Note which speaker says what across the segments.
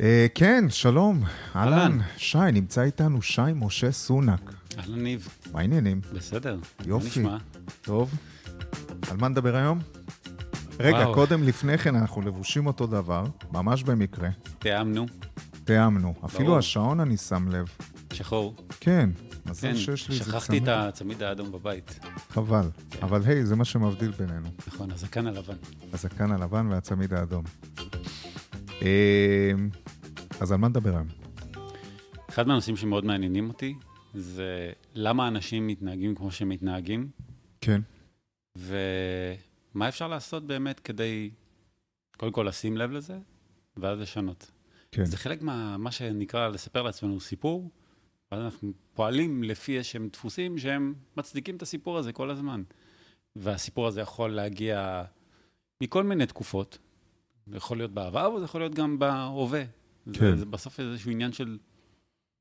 Speaker 1: אה, כן, שלום, אהלן. שי, נמצא איתנו שי משה סונק.
Speaker 2: אהלן ניב,
Speaker 1: מה העניינים?
Speaker 2: בסדר.
Speaker 1: יופי. טוב. על מה נדבר היום? רגע,
Speaker 2: וואו.
Speaker 1: קודם לפני כן אנחנו לבושים אותו דבר, ממש במקרה.
Speaker 2: תיאמנו,
Speaker 1: תיאמנו. אפילו
Speaker 2: ברור.
Speaker 1: השעון אני שם לב.
Speaker 2: שחור.
Speaker 1: כן, מזל
Speaker 2: כן,
Speaker 1: שיש לי איזה
Speaker 2: שכחתי את
Speaker 1: צמיד.
Speaker 2: הצמיד האדום בבית.
Speaker 1: חבל. אבל היי, זה מה שמבדיל בינינו.
Speaker 2: נכון, הזקן הלבן.
Speaker 1: הזקן הלבן והצמיד האדום. אז על מה נדבר היום?
Speaker 2: אחד מהנושאים שמאוד מעניינים אותי, זה למה אנשים מתנהגים כמו שהם מתנהגים,
Speaker 1: כן.
Speaker 2: ומה אפשר לעשות באמת כדי, קודם כל לשים לב לזה, ואז לשנות.
Speaker 1: כן.
Speaker 2: זה חלק מה מה שנקרא לספר לעצמנו סיפור, ואז אנחנו פועלים לפי איזשהם דפוסים שהם מצדיקים את הסיפור הזה כל הזמן. והסיפור הזה יכול להגיע מכל מיני תקופות. זה יכול להיות בעבר, וזה יכול להיות גם בהווה.
Speaker 1: כן.
Speaker 2: זה, זה בסוף איזשהו עניין של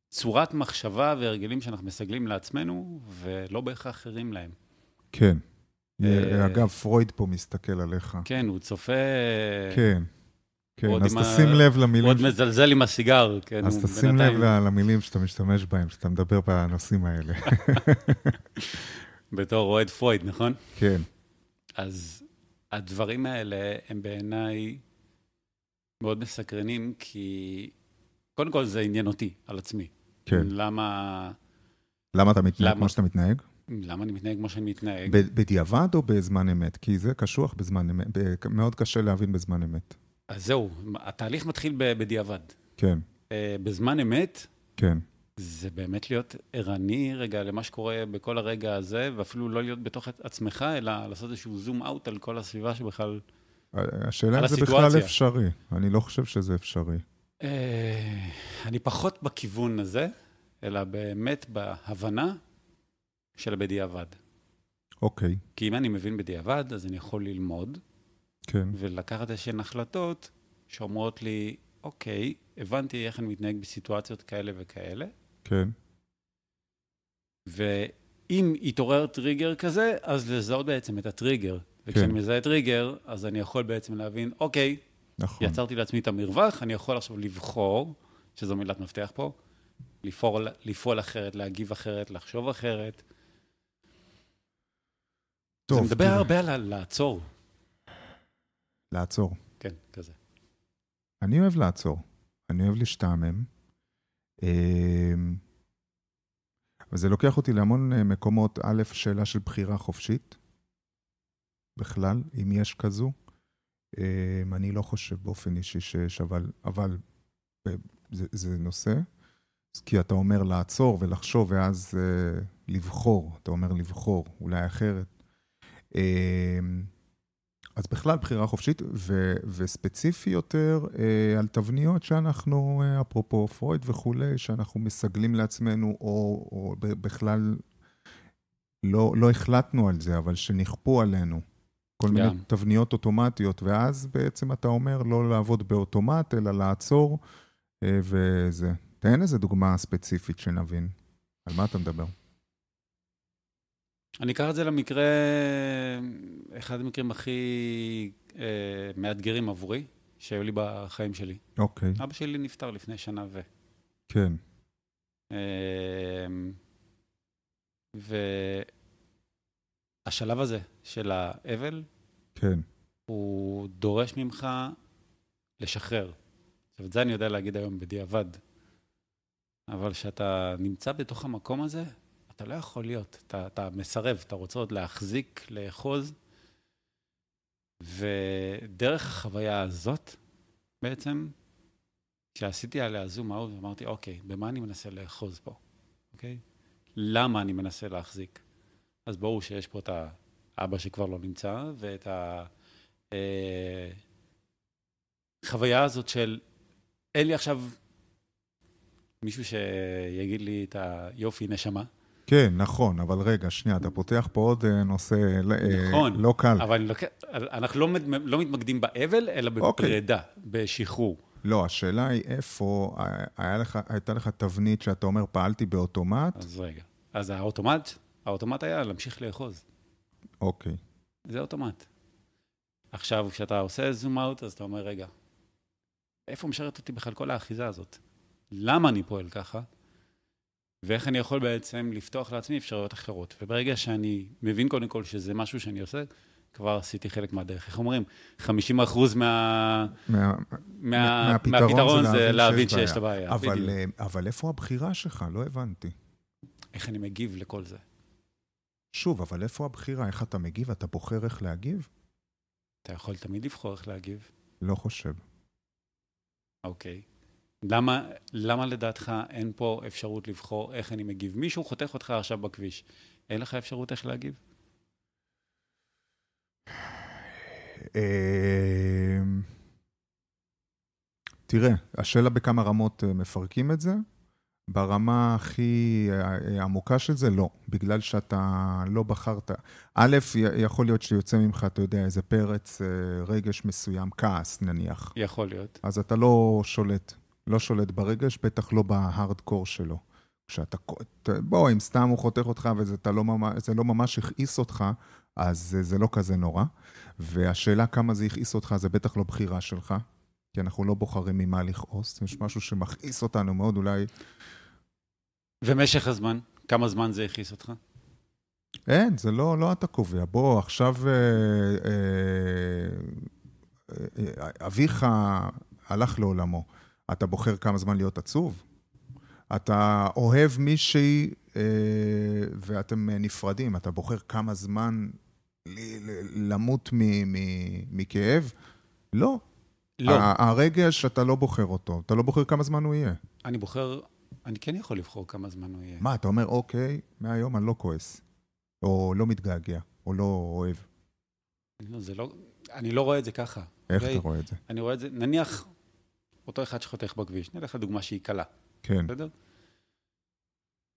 Speaker 2: צורת מחשבה והרגלים שאנחנו מסגלים לעצמנו, ולא בהכרח ערים להם.
Speaker 1: כן.
Speaker 2: אה,
Speaker 1: אגב, פרויד פה מסתכל עליך.
Speaker 2: כן, הוא צופה...
Speaker 1: כן. כן, אז תשים לב
Speaker 2: הוא
Speaker 1: למילים
Speaker 2: עוד מזלזל עם הסיגר, כן,
Speaker 1: אז
Speaker 2: הוא
Speaker 1: תשים לב למילים שאתה משתמש בהם, שאתה מדבר בנושאים האלה.
Speaker 2: בתור אוהד פרויד, נכון?
Speaker 1: כן,
Speaker 2: אז הדברים האלה הם בעיניי מאוד מסקרנים, כי קודם כל זה עניין אותי, על עצמי.
Speaker 1: כן.
Speaker 2: למה,
Speaker 1: למה אתה מתנהג
Speaker 2: למה?
Speaker 1: כמו שאתה מתנהג?
Speaker 2: למה אני מתנהג כמו שאני מתנהג?
Speaker 1: בדיעבד או בזמן אמת? כי זה קשוח בזמן אמת, מאוד קשה להבין בזמן אמת.
Speaker 2: אז זהו, התהליך מתחיל בדיעבד.
Speaker 1: כן,
Speaker 2: אה, בזמן אמת,
Speaker 1: כן,
Speaker 2: זה באמת להיות ערני רגע למה שקורה בכל הרגע הזה, ואפילו לא להיות בתוך עצמך, אלא לעשות איזשהו זום אאוט על כל הסביבה שבכלל...
Speaker 1: השאלה אם זה בכלל
Speaker 2: הסיטואציה.
Speaker 1: אפשרי. אני לא חושב שזה אפשרי.
Speaker 2: אה, אני פחות בכיוון הזה, אלא באמת בהבנה של הבדיעבד.
Speaker 1: אוקיי,
Speaker 2: כי אם אני מבין בדיעבד, אז אני יכול ללמוד
Speaker 1: כן,
Speaker 2: ולקחת איזשהן החלטות שאומרות לי, אוקיי, הבנתי איך אני מתנהג בסיטואציות כאלה וכאלה,
Speaker 1: כן,
Speaker 2: ואם יתעורר טריגר כזה, אז לזהות בעצם את הטריגר. וכשאני
Speaker 1: כן.
Speaker 2: מזהה טריגר, אז אני יכול בעצם להבין, אוקיי,
Speaker 1: נכון.
Speaker 2: יצרתי לעצמי את המרווח, אני יכול עכשיו לבחור, שזו מילת מפתח פה, לפעול, לפעול אחרת, להגיב אחרת, לחשוב אחרת.
Speaker 1: טוב,
Speaker 2: זה מדבר
Speaker 1: תראה,
Speaker 2: הרבה על לעצור.
Speaker 1: לעצור.
Speaker 2: כן, כזה.
Speaker 1: אני אוהב לעצור. אני אוהב להשתעמם. אמ, אבל זה לוקח אותי להמון אה, מקומות. א', שאלה של בחירה חופשית, בכלל, אם יש כזו. אמ, אני לא חושב באופן אישי שיש, אבל, אבל אה, זה, זה נושא. כי אתה אומר לעצור ולחשוב, ואז אה, לבחור. אתה אומר לבחור, אולי אחרת. אמ, אז בכלל בחירה חופשית, ו, וספציפי יותר אה, על תבניות שאנחנו, אה, אפרופו פרויד וכולי, שאנחנו מסגלים לעצמנו, או, או בכלל לא, לא החלטנו על זה, אבל שנכפו עלינו. כל מיני
Speaker 2: גם.
Speaker 1: תבניות אוטומטיות, ואז בעצם אתה אומר לא לעבוד באוטומט, אלא לעצור, אה, וזה. תן איזה דוגמה ספציפית שנבין. על מה אתה מדבר?
Speaker 2: אני אקח את זה למקרה, אחד המקרים הכי אה, מאתגרים עבורי, שהיו לי בחיים שלי.
Speaker 1: אוקיי,
Speaker 2: אבא שלי נפטר לפני שנה ו...
Speaker 1: כן,
Speaker 2: אמ, והשלב הזה של האבל,
Speaker 1: כן,
Speaker 2: הוא דורש ממך לשחרר. עכשיו, את זה אני יודע להגיד היום בדיעבד. אבל כשאתה נמצא בתוך המקום הזה, אתה לא יכול להיות. אתה, אתה מסרב, אתה רוצה עוד להחזיק, לאחוז. ודרך החוויה הזאת, בעצם, כשעשיתי עליה זום אאוט, אמרתי, אוקיי, במה אני מנסה לאחוז פה? אוקיי? למה אני מנסה להחזיק? אז ברור שיש פה את האבא שכבר לא נמצא, ואת החוויה הזאת של, אין לי עכשיו מישהו שיגיד לי את היופי נשמה,
Speaker 1: כן, נכון, אבל רגע, שנייה, אתה פותח פה עוד אה, נושא אה,
Speaker 2: נכון.
Speaker 1: לא קל.
Speaker 2: אבל אני לוקח- אנחנו לא, לא מתמקדים באבל, אלא
Speaker 1: אוקיי.
Speaker 2: בפרידה, בשחרור.
Speaker 1: לא, השאלה היא איפה, אה, היה לך, הייתה לך תבנית שאתה אומר, פעלתי באוטומט?
Speaker 2: אז רגע. אז האוטומט, האוטומט היה להמשיך לאחוז.
Speaker 1: אוקיי,
Speaker 2: זה אוטומט. עכשיו, כשאתה עושה זום אאוט, אז אתה אומר, רגע, איפה משרת אותי בכלל כל האחיזה הזאת? למה אני פועל ככה? ואיך אני יכול בעצם לפתוח לעצמי אפשרויות אחרות. וברגע שאני מבין קודם כל שזה משהו שאני עושה, כבר עשיתי חלק מהדרך. איך אומרים? 50 אחוז מה...
Speaker 1: מה,
Speaker 2: מה...
Speaker 1: מהפתרון
Speaker 2: מהפתרון
Speaker 1: זה
Speaker 2: זה
Speaker 1: להבין שיש
Speaker 2: את הבעיה.
Speaker 1: אבל. אה, אבל איפה הבחירה שלך? לא הבנתי.
Speaker 2: איך אני מגיב לכל זה?
Speaker 1: שוב, אבל איפה הבחירה? איך אתה מגיב? אתה בוחר איך להגיב?
Speaker 2: אתה יכול תמיד לבחור איך להגיב.
Speaker 1: לא חושב.
Speaker 2: אוקיי. למה, למה לדעתך אין פה אפשרות לבחור איך אני מגיב? מישהו חותך אותך עכשיו בכביש, אין לך אפשרות איך להגיב?
Speaker 1: אמ, תראה, השאלה בכמה רמות אה, מפרקים את זה. ברמה הכי אה, עמוקה של זה, לא. בגלל שאתה לא בחרת. א', יכול להיות שיוצא ממך, אתה יודע, איזה פרץ, אה, רגש מסוים, כעס נניח.
Speaker 2: יכול להיות.
Speaker 1: אז אתה לא שולט, לא שולט ברגש, בטח לא בהארדקור שלו. כשאתה, בוא, אם סתם הוא חותך אותך וזה לא ממש, לא ממש הכעיס אותך, אז זה, זה לא כזה נורא. והשאלה כמה זה הכעיס אותך, זה בטח לא בחירה שלך, כי אנחנו לא בוחרים ממה לכעוס. יש משהו שמכעיס אותנו מאוד, אולי...
Speaker 2: ומשך הזמן? כמה זמן זה הכעיס אותך?
Speaker 1: אין, זה לא, לא אתה קובע. בוא, עכשיו אה, אה, אה, אביך הלך לעולמו. אתה בוחר כמה זמן להיות עצוב? אתה אוהב מישהי אה, ואתם נפרדים, אתה בוחר כמה זמן למות מ- מ- מכאב? לא.
Speaker 2: לא.
Speaker 1: הרגש, אתה לא בוחר אותו. אתה לא בוחר כמה זמן הוא יהיה.
Speaker 2: אני בוחר, אני כן יכול לבחור כמה זמן הוא יהיה.
Speaker 1: מה, אתה אומר, אוקיי, מהיום אני לא כועס, או לא מתגעגע, או לא אוהב.
Speaker 2: לא, זה לא, אני לא רואה את זה ככה.
Speaker 1: איך
Speaker 2: אוקיי?
Speaker 1: אתה רואה את זה?
Speaker 2: אני רואה את זה, נניח, אותו אחד שחותך בכביש, נלך לדוגמה שהיא קלה,
Speaker 1: כן.
Speaker 2: בסדר?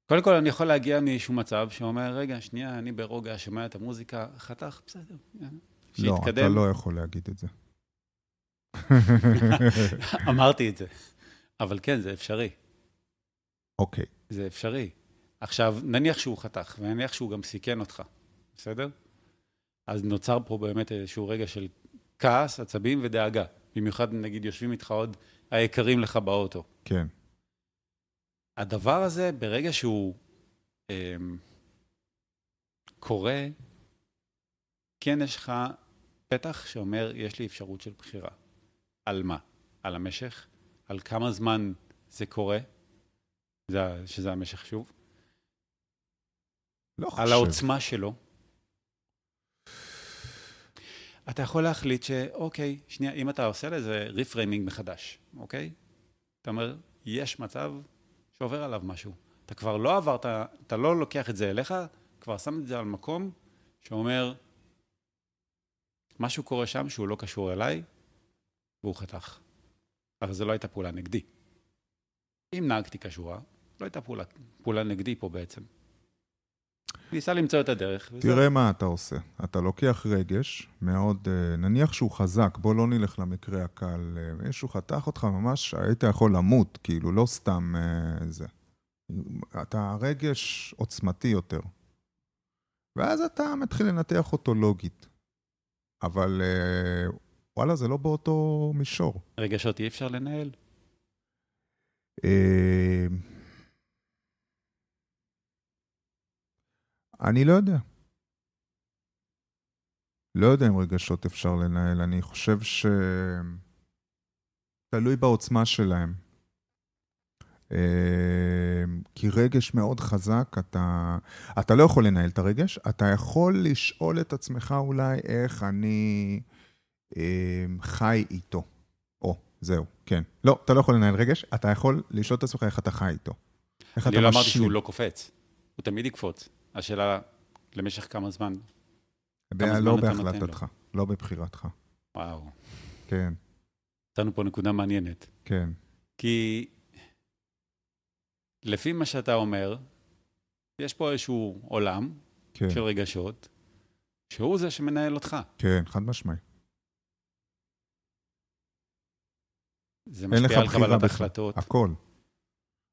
Speaker 2: קודם כל, אני יכול להגיע מאיזשהו מצב שאומר, רגע, שנייה, אני ברוגע, שומע את המוזיקה, חתך, בסדר, יאללה.
Speaker 1: לא, אתה
Speaker 2: שיתקדם.
Speaker 1: לא יכול להגיד את זה.
Speaker 2: אמרתי את זה. אבל כן, זה אפשרי.
Speaker 1: אוקיי,
Speaker 2: זה אפשרי. עכשיו, נניח שהוא חתך, ונניח שהוא גם סיכן אותך, בסדר? אז נוצר פה באמת איזשהו רגע של כעס, עצבים ודאגה. במיוחד, נגיד, יושבים איתך עוד היקרים לך באוטו.
Speaker 1: כן.
Speaker 2: הדבר הזה, ברגע שהוא אה, קורה, כן יש לך פתח שאומר, יש לי אפשרות של בחירה. על מה? על המשך? על כמה זמן זה קורה? זה, שזה המשך שוב?
Speaker 1: לא חושב.
Speaker 2: על העוצמה שלו. אתה יכול להחליט שאוקיי, שנייה, אם אתה עושה לזה ריפריימינג מחדש, אוקיי? אתה אומר, יש מצב שעובר עליו משהו. אתה כבר לא עברת, אתה לא לוקח את זה אליך, כבר שם את זה על מקום שאומר, משהו קורה שם שהוא לא קשור אליי, והוא חתך. אבל זו לא הייתה פעולה נגדי. אם נהגתי כשורה, לא הייתה פעולה, פעולה נגדי פה בעצם. ניסה למצוא את הדרך. וזהו.
Speaker 1: תראה מה אתה עושה. אתה לוקח רגש מאוד, אה, נניח שהוא חזק, בוא לא נלך למקרה הקל. אה, מישהו חתך אותך ממש, היית יכול למות, כאילו, לא סתם אה, זה. אתה רגש עוצמתי יותר. ואז אתה מתחיל לנתח אותו לוגית. אבל וואלה, זה לא באותו מישור.
Speaker 2: רגשות אי אפשר לנהל?
Speaker 1: אני לא יודע. לא יודע אם רגשות אפשר לנהל, אני חושב ש... תלוי בעוצמה שלהם. אה, כי רגש מאוד חזק, אתה, אתה לא יכול לנהל את הרגש, אתה יכול לשאול את עצמך אולי איך אני אה, חי איתו. או, זהו, כן. לא, אתה לא יכול לנהל רגש, אתה יכול לשאול את עצמך איך אתה חי איתו. איך
Speaker 2: אני
Speaker 1: אתה
Speaker 2: לא אמרתי. שהוא לא קופץ, הוא תמיד יקפוץ. השאלה, למשך כמה זמן? כמה
Speaker 1: לא בהחלטתך, לא בבחירתך.
Speaker 2: וואו,
Speaker 1: כן,
Speaker 2: מצאנו פה נקודה מעניינת.
Speaker 1: כן.
Speaker 2: כי לפי מה שאתה אומר, יש פה איזשהו עולם
Speaker 1: כן,
Speaker 2: של רגשות, שהוא זה שמנהל אותך.
Speaker 1: כן, חד משמעי.
Speaker 2: זה משפיע על קבלת. החלטות,
Speaker 1: הכל.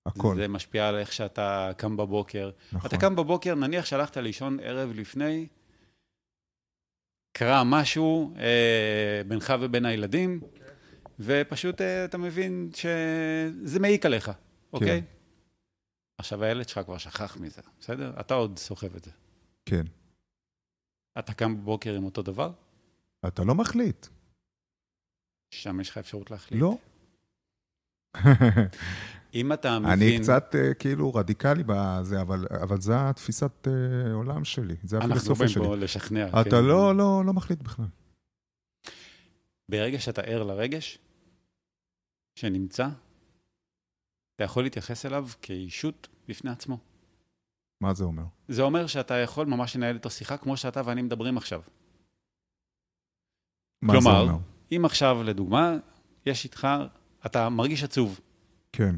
Speaker 1: הכל,
Speaker 2: זה משפיע על איך שאתה קם בבוקר.
Speaker 1: נכון.
Speaker 2: אתה קם בבוקר, נניח שהלכת לישון ערב לפני, קרה משהו אה, בינך ובין הילדים, ופשוט אה, אתה מבין שזה מעיק עליך, אוקיי? עכשיו הילד שלך כבר שכח מזה, בסדר? אתה עוד סוחב את זה.
Speaker 1: כן.
Speaker 2: אתה קם בבוקר עם אותו דבר?
Speaker 1: אתה לא מחליט.
Speaker 2: שם יש לך אפשרות להחליט.
Speaker 1: לא.
Speaker 2: אם אתה מבין...
Speaker 1: אני קצת אה, כאילו רדיקלי בזה, אבל, אבל זו התפיסת אה, עולם שלי, זה
Speaker 2: אנחנו
Speaker 1: הפילוסופיה
Speaker 2: באים
Speaker 1: שלי.
Speaker 2: פה לשכנע.
Speaker 1: אתה
Speaker 2: כן.
Speaker 1: לא, לא, לא מחליט בכלל.
Speaker 2: ברגע שאתה ער לרגש שנמצא, אתה יכול להתייחס אליו כאישות בפני עצמו.
Speaker 1: מה זה אומר?
Speaker 2: זה אומר שאתה יכול ממש לנהל איתו שיחה כמו שאתה ואני מדברים עכשיו.
Speaker 1: מה זה
Speaker 2: כלומר,
Speaker 1: אומר?
Speaker 2: אם עכשיו, לדוגמה, יש איתך, אתה מרגיש עצוב,
Speaker 1: כן,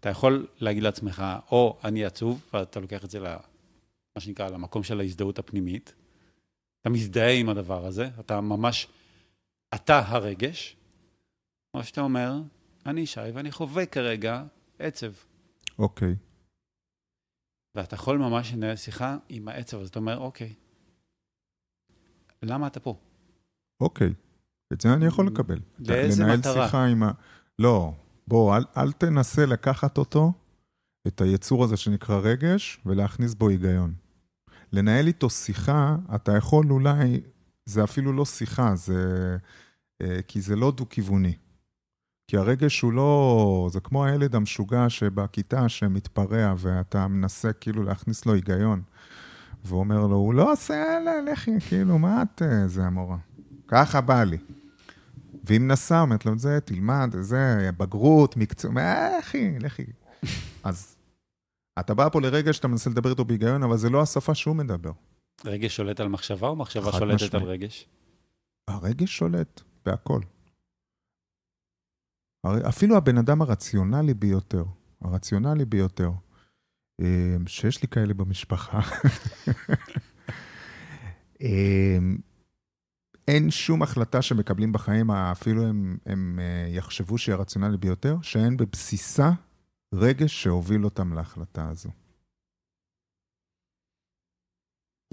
Speaker 2: אתה יכול להגיד לעצמך, או אני עצוב, ואתה לוקח את זה למה שנקרא, למקום של ההזדהות הפנימית, אתה מזדהה עם הדבר הזה, אתה ממש, אתה הרגש, או שאתה אומר, אני שי ואני חווה כרגע עצב.
Speaker 1: אוקיי.
Speaker 2: ואתה יכול ממש לנהל שיחה עם העצב, אז אתה אומר, אוקיי, למה אתה פה?
Speaker 1: אוקיי. את זה אני יכול לקבל.
Speaker 2: לאיזה
Speaker 1: לנהל
Speaker 2: מטרה?
Speaker 1: שיחה עם ה... לא, בוא, אל, אל תנסה לקחת אותו, את היצור הזה שנקרא רגש, ולהכניס בו היגיון. לנהל איתו שיחה, אתה יכול אולי, זה אפילו לא שיחה, זה... אה, כי זה לא דו-כיווני. כי הרגש הוא לא... זה כמו הילד המשוגע שבכיתה שמתפרע, ואתה מנסה כאילו להכניס לו היגיון. והוא אומר לו, הוא לא עושה, יאללה, לכי, כאילו, מה את, אה, זה המורה? ככה בא לי. והיא מנסה, אומרת לו, זה, תלמד, זה, בגרות, מקצוע, מה, לכי, לכי. אז אתה בא פה לרגע שאתה מנסה לדבר איתו בהיגיון, אבל זה לא השפה שהוא מדבר.
Speaker 2: רגש שולט על מחשבה או מחשבה שולטת
Speaker 1: משמעית.
Speaker 2: על רגש?
Speaker 1: הרגש שולט בהכל. אפילו הבן אדם הרציונלי ביותר, הרציונלי ביותר, אה, שיש לי כאלה במשפחה, אה, אין שום החלטה שמקבלים בחיים, אפילו הם, הם אה, יחשבו שהיא הרציונלי ביותר, שאין בבסיסה רגש שהוביל אותם להחלטה הזו.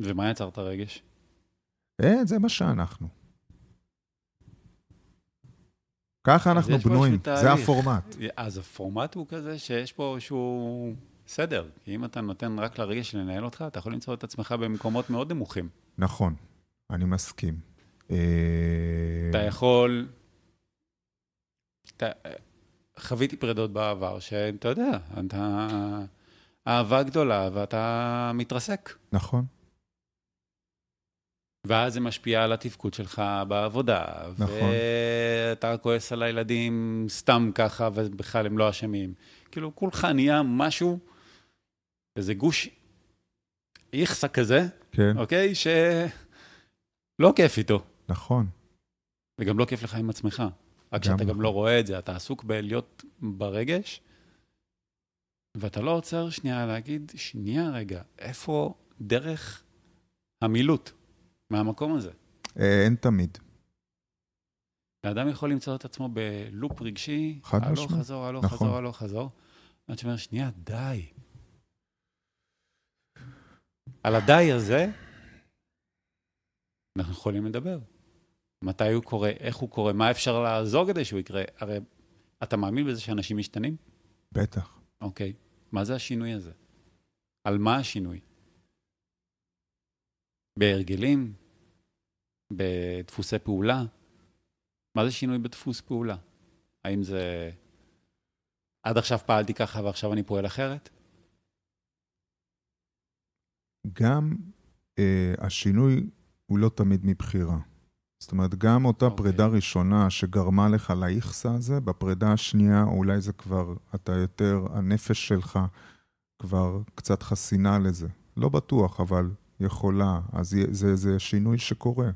Speaker 2: ומה יצר את הרגש?
Speaker 1: אה, זה מה שאנחנו. ככה אנחנו בנויים, זה. הפורמט.
Speaker 2: אז הפורמט הוא כזה שיש פה איזשהו סדר. כי אם אתה נותן רק לרגש לנהל אותך, אתה יכול למצוא את עצמך במקומות מאוד נמוכים.
Speaker 1: נכון, אני מסכים. אה,
Speaker 2: אתה יכול... אתה... חוויתי פרדות בעבר, שאתה יודע, אתה... אהבה גדולה ואתה מתרסק.
Speaker 1: נכון,
Speaker 2: ואז זה משפיע על התפקוד שלך בעבודה.
Speaker 1: נכון.
Speaker 2: ואתה כועס על הילדים סתם ככה, ובכלל הם לא אשמים. כאילו, כולך נהיה משהו, איזה גוש איכסה כזה,
Speaker 1: כן,
Speaker 2: אוקיי? שלא כיף איתו.
Speaker 1: נכון,
Speaker 2: וגם לא כיף לך עם עצמך. רק שאתה
Speaker 1: גם
Speaker 2: גם
Speaker 1: נכון.
Speaker 2: לא רואה את זה, אתה עסוק בלהיות ברגש, ואתה לא עוצר שנייה להגיד, שנייה רגע, איפה דרך המילוט מהמקום הזה?
Speaker 1: אה, אין תמיד.
Speaker 2: האדם יכול למצוא את עצמו בלופ רגשי, הלוך. חזור, הלוך
Speaker 1: נכון.
Speaker 2: חזור, הלוך חזור. עד שאומר, שנייה, די. על הדי הזה, אנחנו יכולים לדבר. מתי הוא קורה, איך הוא קורה, מה אפשר לעזור כדי שהוא יקרה. הרי אתה מאמין בזה שאנשים משתנים?
Speaker 1: בטח.
Speaker 2: אוקיי. מה זה השינוי הזה? על מה השינוי? בהרגלים? בדפוסי פעולה? מה זה שינוי בדפוס פעולה? האם זה... עד עכשיו פעלתי ככה ועכשיו אני פועל אחרת?
Speaker 1: גם אה, השינוי הוא לא תמיד מבחירה. זאת אומרת, גם אותה
Speaker 2: אוקיי.
Speaker 1: פרידה ראשונה שגרמה לך לאיכסה הזה, בפרידה השנייה אולי זה כבר, אתה יותר, הנפש שלך כבר קצת חסינה לזה. לא בטוח, אבל יכולה. אז זה, זה שינוי שקורה.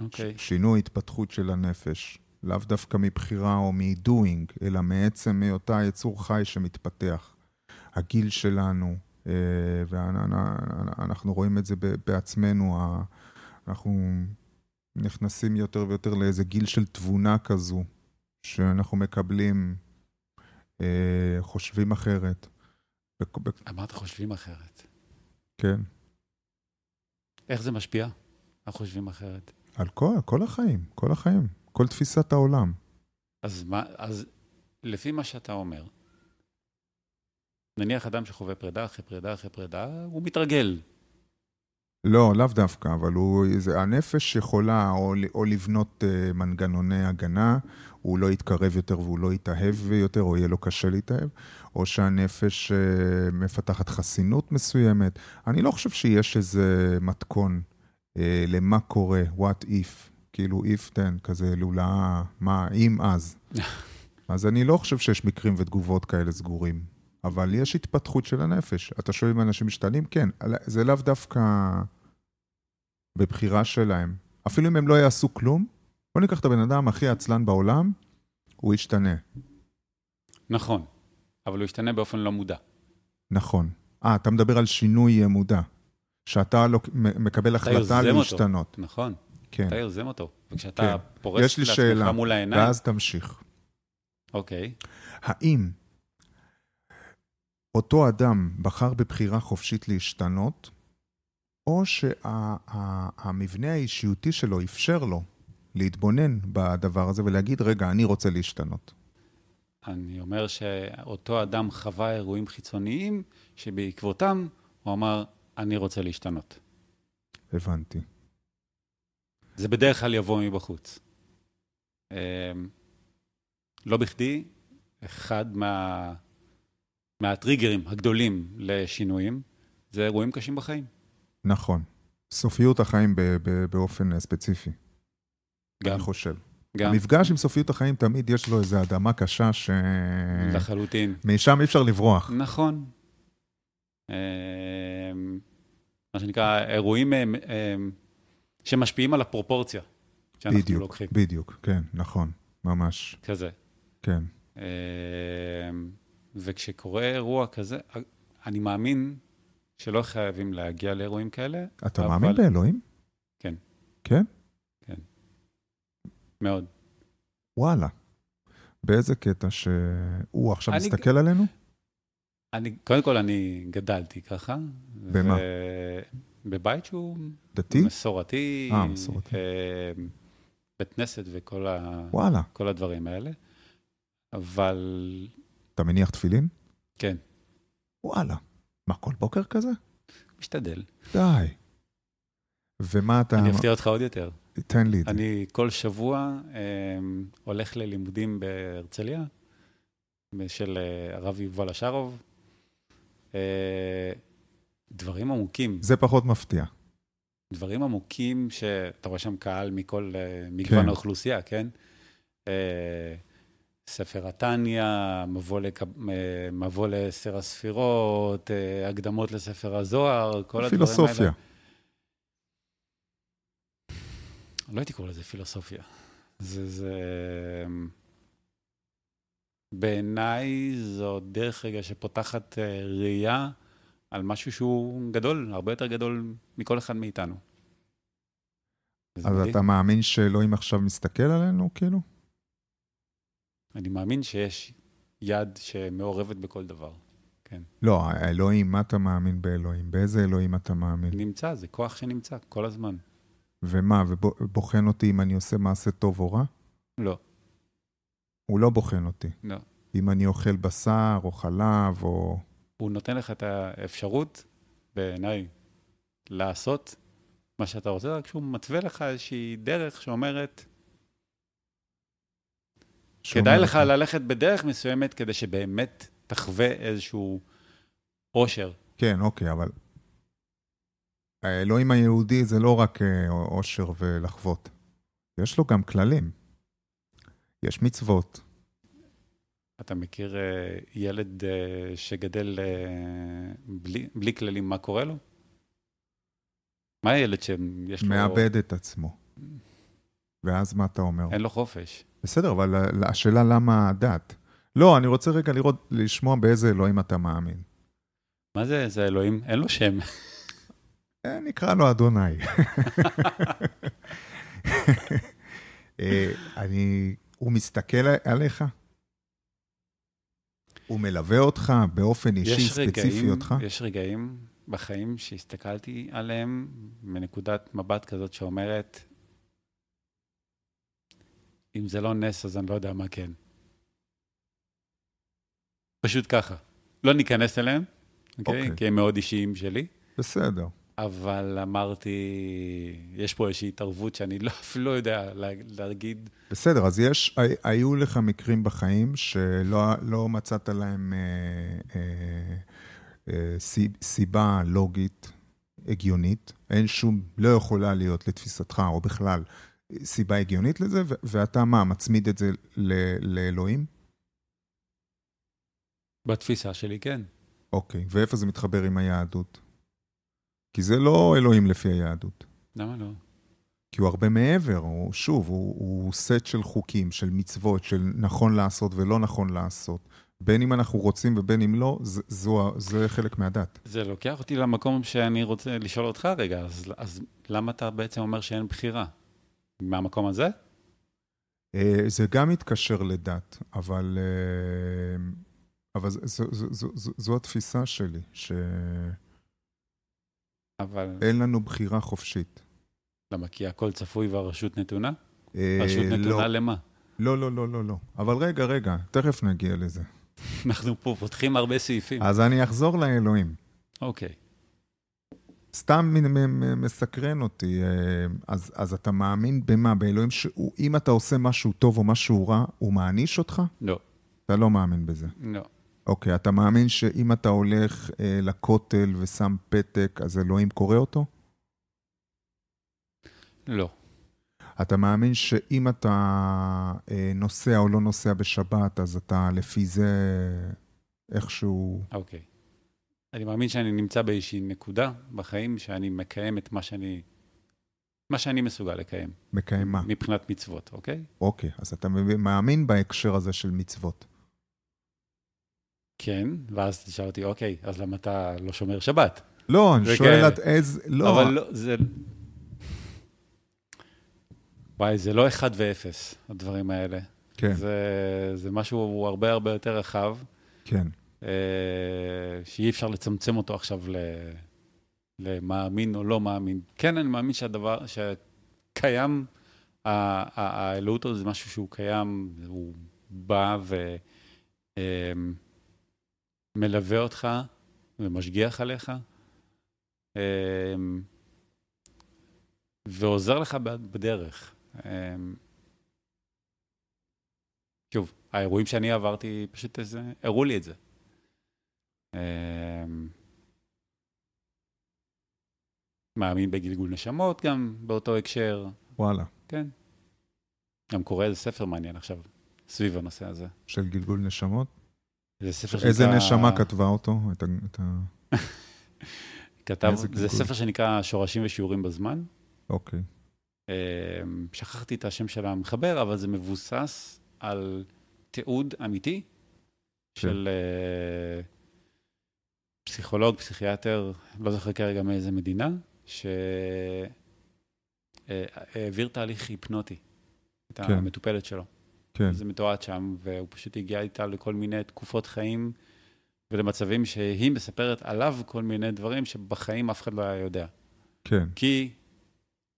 Speaker 2: אוקיי.
Speaker 1: ש- שינוי התפתחות של הנפש. לאו דווקא מבחירה או מ-doing, אלא מעצם היותה יצור חי שמתפתח. הגיל שלנו, אה, ואנחנו רואים את זה בעצמנו, אנחנו נכנסים יותר ויותר לאיזה גיל של תבונה כזו, שאנחנו מקבלים, אה, חושבים אחרת.
Speaker 2: אמרת חושבים אחרת.
Speaker 1: כן,
Speaker 2: איך זה משפיע? איך חושבים אחרת?
Speaker 1: על כל, כל החיים, כל החיים, כל תפיסת העולם.
Speaker 2: אז מה, אז לפי מה שאתה אומר, נניח אדם שחווה פרידה אחרי פרידה אחרי פרידה, הוא מתרגל.
Speaker 1: לא, לאו דווקא, אבל הוא, זה, הנפש יכולה או, או לבנות uh, מנגנוני הגנה, הוא לא יתקרב יותר והוא לא יתאהב יותר, או יהיה לו קשה להתאהב, או שהנפש uh, מפתחת חסינות מסוימת. אני לא חושב שיש איזה מתכון uh, למה קורה, what if, כאילו if then, כזה לולאה, מה, אם אז. אז אני לא חושב שיש מקרים ותגובות כאלה סגורים. אבל יש התפתחות של הנפש. אתה שואל אם אנשים משתנים? כן. זה לאו דווקא בבחירה שלהם. אפילו אם הם לא יעשו כלום, בוא ניקח את הבן אדם הכי עצלן בעולם, הוא ישתנה.
Speaker 2: נכון, אבל הוא ישתנה באופן לא מודע.
Speaker 1: נכון. אה, אתה מדבר על שינוי מודע. שאתה לא, מקבל החלטה להשתנות.
Speaker 2: אותו. נכון. כן. אתה יוזם אותו. וכשאתה כן. פורס
Speaker 1: לעצמך מול העיניים... ואז תמשיך.
Speaker 2: אוקיי.
Speaker 1: האם אותו אדם בחר בבחירה חופשית להשתנות, או שהמבנה שה, האישיותי שלו אפשר לו להתבונן בדבר הזה ולהגיד, רגע, אני רוצה להשתנות.
Speaker 2: אני אומר שאותו אדם חווה אירועים חיצוניים, שבעקבותם הוא אמר, אני רוצה להשתנות.
Speaker 1: הבנתי.
Speaker 2: זה בדרך כלל יבוא מבחוץ. אמ, לא בכדי, אחד מה... מהטריגרים הגדולים לשינויים, זה אירועים קשים בחיים.
Speaker 1: נכון. סופיות החיים באופן ספציפי. גם. אני חושב. גם. המפגש עם סופיות החיים תמיד יש לו איזו אדמה קשה ש...
Speaker 2: לחלוטין.
Speaker 1: משם אי אפשר לברוח.
Speaker 2: נכון. אמ, מה שנקרא, אירועים אמ, אמ, שמשפיעים על הפרופורציה
Speaker 1: שאנחנו בדיוק, לוקחים. בדיוק, כן, נכון, ממש.
Speaker 2: כזה.
Speaker 1: כן.
Speaker 2: וכשקורה אירוע כזה, אני מאמין שלא חייבים להגיע לאירועים כאלה.
Speaker 1: אתה אבל... מאמין באלוהים?
Speaker 2: כן.
Speaker 1: כן?
Speaker 2: כן. מאוד.
Speaker 1: וואלה. באיזה קטע שהוא עכשיו אני... מסתכל עלינו?
Speaker 2: אני, קודם כל, אני גדלתי ככה.
Speaker 1: במה? ו...
Speaker 2: בבית שהוא...
Speaker 1: דתי?
Speaker 2: מסורתי.
Speaker 1: אה, מסורתי.
Speaker 2: אה, בית כנסת וכל ה...
Speaker 1: וואלה.
Speaker 2: כל הדברים האלה. אבל...
Speaker 1: אתה מניח תפילין?
Speaker 2: כן.
Speaker 1: וואלה. מה, כל בוקר כזה?
Speaker 2: משתדל.
Speaker 1: די. ומה אתה...
Speaker 2: אני אפתיע אותך עוד יותר.
Speaker 1: תן לי את
Speaker 2: זה. אני כל שבוע אה, הולך ללימודים בהרצליה, של אה, הרב יובל אשרוב. אה, דברים עמוקים.
Speaker 1: זה פחות מפתיע.
Speaker 2: דברים עמוקים שאתה רואה שם קהל מכל אה, מגוון כן. האוכלוסייה, כן? אה, ספר התניא, מבוא. מבוא לסר הספירות, אה, הקדמות לספר הזוהר, כל הדברים האלה. פילוסופיה. לא הייתי קורא לזה פילוסופיה. זה, זה... בעיניי זו דרך רגע שפותחת אה, ראייה על משהו שהוא גדול, הרבה יותר גדול מכל אחד מאיתנו.
Speaker 1: אז. אתה מאמין שאלוהים עכשיו מסתכל עלינו, כאילו?
Speaker 2: אני מאמין שיש יד שמעורבת בכל דבר, כן.
Speaker 1: לא, האלוהים, מה אתה מאמין באלוהים? באיזה אלוהים אתה מאמין?
Speaker 2: נמצא, זה כוח שנמצא כל הזמן.
Speaker 1: ומה, ובוחן אותי אם אני עושה מעשה טוב או רע?
Speaker 2: לא.
Speaker 1: הוא לא בוחן אותי.
Speaker 2: לא.
Speaker 1: אם אני אוכל בשר או חלב או...
Speaker 2: הוא נותן לך את האפשרות, בעיניי, לעשות מה שאתה רוצה, רק שהוא מתווה לך איזושהי דרך שאומרת, כדאי לך ללכת בדרך מסוימת כדי שבאמת תחווה איזשהו אושר.
Speaker 1: כן, אוקיי, אבל האלוהים היהודי זה לא רק אה, אושר ולחוות, יש לו גם כללים. יש מצוות.
Speaker 2: אתה מכיר אה, ילד אה, שגדל בלי, בלי כללים, מה קורה לו? מה הילד שיש לו...
Speaker 1: מאבד את עצמו. ואז מה אתה אומר?
Speaker 2: אין לו חופש.
Speaker 1: בסדר, אבל השאלה למה הדת? לא, אני רוצה רגע לראות, לשמוע באיזה אלוהים אתה מאמין.
Speaker 2: מה זה איזה אלוהים? אין לו שם.
Speaker 1: אה, נקרא לו אדוני. אה, אני, הוא מסתכל עליך? הוא מלווה אותך באופן אישי, ספציפי אותך?
Speaker 2: יש רגעים בחיים שהסתכלתי עליהם מנקודת מבט כזאת שאומרת, אם זה לא נס, אז אני לא יודע מה כן. פשוט ככה. לא ניכנס אליהם, אוקיי?
Speaker 1: אוקיי.
Speaker 2: כי הם מאוד אישיים שלי,
Speaker 1: בסדר.
Speaker 2: אבל אמרתי, יש פה איזושהי התערבות שאני לא, אפילו לא יודע לה, להגיד,
Speaker 1: בסדר, אז יש, הי- היו לך מקרים בחיים שלא לא מצאת להם אה, אה, אה, סי- סיבה לוגית, הגיונית, אין שום, לא יכולה להיות לתפיסתך, או בכלל, סיבה הגיונית לזה, ו- ואתה מה, מצמיד את זה ל- לאלוהים?
Speaker 2: בתפיסה שלי, כן.
Speaker 1: אוקיי, ואיפה זה מתחבר עם היהדות? כי זה לא אלוהים לפי היהדות.
Speaker 2: למה לא?
Speaker 1: כי הוא הרבה מעבר, הוא, שוב, הוא, הוא סט של חוקים, של מצוות, של נכון לעשות ולא נכון לעשות. בין אם אנחנו רוצים ובין אם לא, זה, זו, זה חלק מהדת.
Speaker 2: זה לוקח אותי למקום שאני רוצה לשאול אותך רגע, אז, אז למה אתה בעצם אומר שאין בחירה? מהמקום הזה?
Speaker 1: אה, זה גם מתקשר לדת, אבל, אה, אבל זו, זו, זו, זו, זו, התפיסה שלי,
Speaker 2: אבל
Speaker 1: לנו בחירה חופשית.
Speaker 2: למה? כי הכל צפוי והרשות נתונה?
Speaker 1: אה,
Speaker 2: רשות נתונה
Speaker 1: לא,
Speaker 2: למה?
Speaker 1: לא, לא, לא, לא, לא. אבל רגע, רגע, תכף נגיע לזה.
Speaker 2: אנחנו פה פותחים הרבה סעיפים.
Speaker 1: אז אני אחזור לאלוהים.
Speaker 2: אוקיי.
Speaker 1: סתם מסקרן אותי, אה, אז, אז אתה מאמין במה? באלוהים שאם אתה עושה משהו טוב או משהו רע, הוא מעניש אותך?
Speaker 2: לא,
Speaker 1: אתה לא מאמין בזה.
Speaker 2: לא.
Speaker 1: אוקיי, אתה מאמין שאם אתה הולך אה, לכותל ושם פתק, אז אלוהים קורא אותו?
Speaker 2: לא.
Speaker 1: אתה מאמין שאם אתה אה, נוסע או לא נוסע בשבת, אז אתה לפי זה איכשהו...
Speaker 2: אוקיי. אני מאמין שאני נמצא באיזושהי נקודה בחיים שאני מקיים את מה שאני, מה שאני מסוגל לקיים.
Speaker 1: מקיים מה?
Speaker 2: מבחינת מצוות, אוקיי?
Speaker 1: אוקיי, אז אתה מאמין בהקשר הזה של מצוות.
Speaker 2: כן, ואז תשאל אותי, אוקיי, אז למה אתה לא שומר שבת?
Speaker 1: לא, אני שואל. את איזה... לא,
Speaker 2: אבל לא, זה... וואי, זה לא אחד ואפס, הדברים האלה.
Speaker 1: כן,
Speaker 2: זה, זה משהו הרבה הרבה יותר רחב,
Speaker 1: כן,
Speaker 2: שאי אפשר לצמצם אותו עכשיו ל, למאמין או לא מאמין. כן, אני מאמין שהדבר, שקיים, האלוהות הזו זה משהו שהוא קיים, הוא בא ומלווה אותך ומשגיח עליך. אה, ועוזר לך בדרך. אה, שוב, האירועים שאני עברתי, פשוט איזה, הראו לי את זה. אה, מאמין בגלגול נשמות גם באותו הקשר,
Speaker 1: וואלה,
Speaker 2: כן. גם קורא איזה ספר מעניין עכשיו, סביב הנושא הזה.
Speaker 1: של גלגול נשמות.
Speaker 2: זה ספר
Speaker 1: איזה
Speaker 2: שנקרא-
Speaker 1: נשמה כתבה אותו? את ה- את ה...
Speaker 2: כתב,
Speaker 1: איזה
Speaker 2: זה
Speaker 1: גלגול?
Speaker 2: ספר שנקרא שורשים ושיעורים בזמן.
Speaker 1: אוקיי,
Speaker 2: אה, שכחתי את השם של המחבר, אבל זה מבוסס על תיעוד אמיתי של אה, פסיכולוג, פסיכיאטר, לא זוכר כרגע מאיזה מדינה, שהעביר תהליך היפנוטי את
Speaker 1: כן.
Speaker 2: המטופלת שלו.
Speaker 1: כן,
Speaker 2: זה מתועד שם, והוא פשוט הגיע איתה לכל מיני תקופות חיים ולמצבים שהיא מספרת עליו כל מיני דברים שבחיים אף אחד לא היה יודע.
Speaker 1: כן,
Speaker 2: כי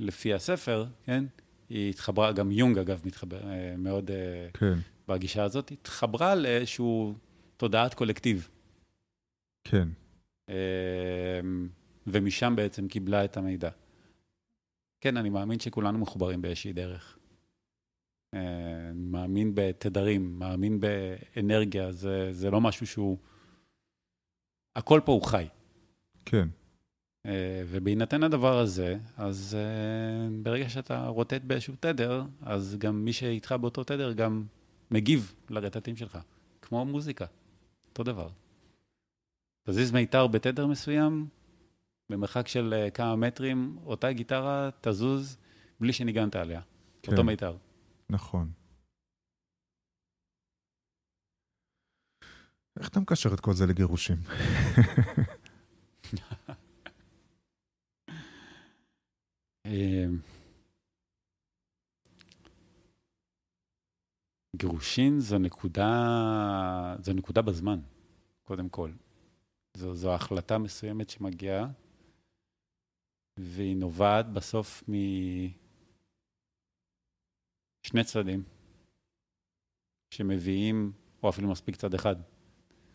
Speaker 2: לפי הספר, כן, היא התחברה, גם יונג אגב מתחבר אה, מאוד אה,
Speaker 1: כן,
Speaker 2: בגישה הזאת, התחברה לאיזשהו תודעת קולקטיב,
Speaker 1: כן,
Speaker 2: אה, ומשם בעצם קיבלה את המידע. כן, אני מאמין שכולנו מחוברים באיזושהי דרך. אה, מאמין בתדרים, מאמין באנרגיה, זה, זה לא משהו שהוא... הכל פה הוא חי.
Speaker 1: כן,
Speaker 2: אה, ובהינתן הדבר הזה, אז ברגע שאתה רוטט באיזשהו תדר, אז גם מי שאיתך באותו תדר גם מגיב לרטטים שלך, כמו מוזיקה, אותו דבר. תזיז מיתר בתדר מסוים, במרחק של אה, כמה מטרים, אותה גיטרה תזוז בלי שניגנת עליה,
Speaker 1: כן.
Speaker 2: אותו מיתר.
Speaker 1: נכון. איך אתה מקשר את כל זה לגירושים?
Speaker 2: אה, גירושין זו נקודה, זו נקודה בזמן, קודם כל. זו, זו החלטה מסוימת שמגיעה, והיא נובעת בסוף משני צדדים שמביאים, או אפילו מספיק צד אחד,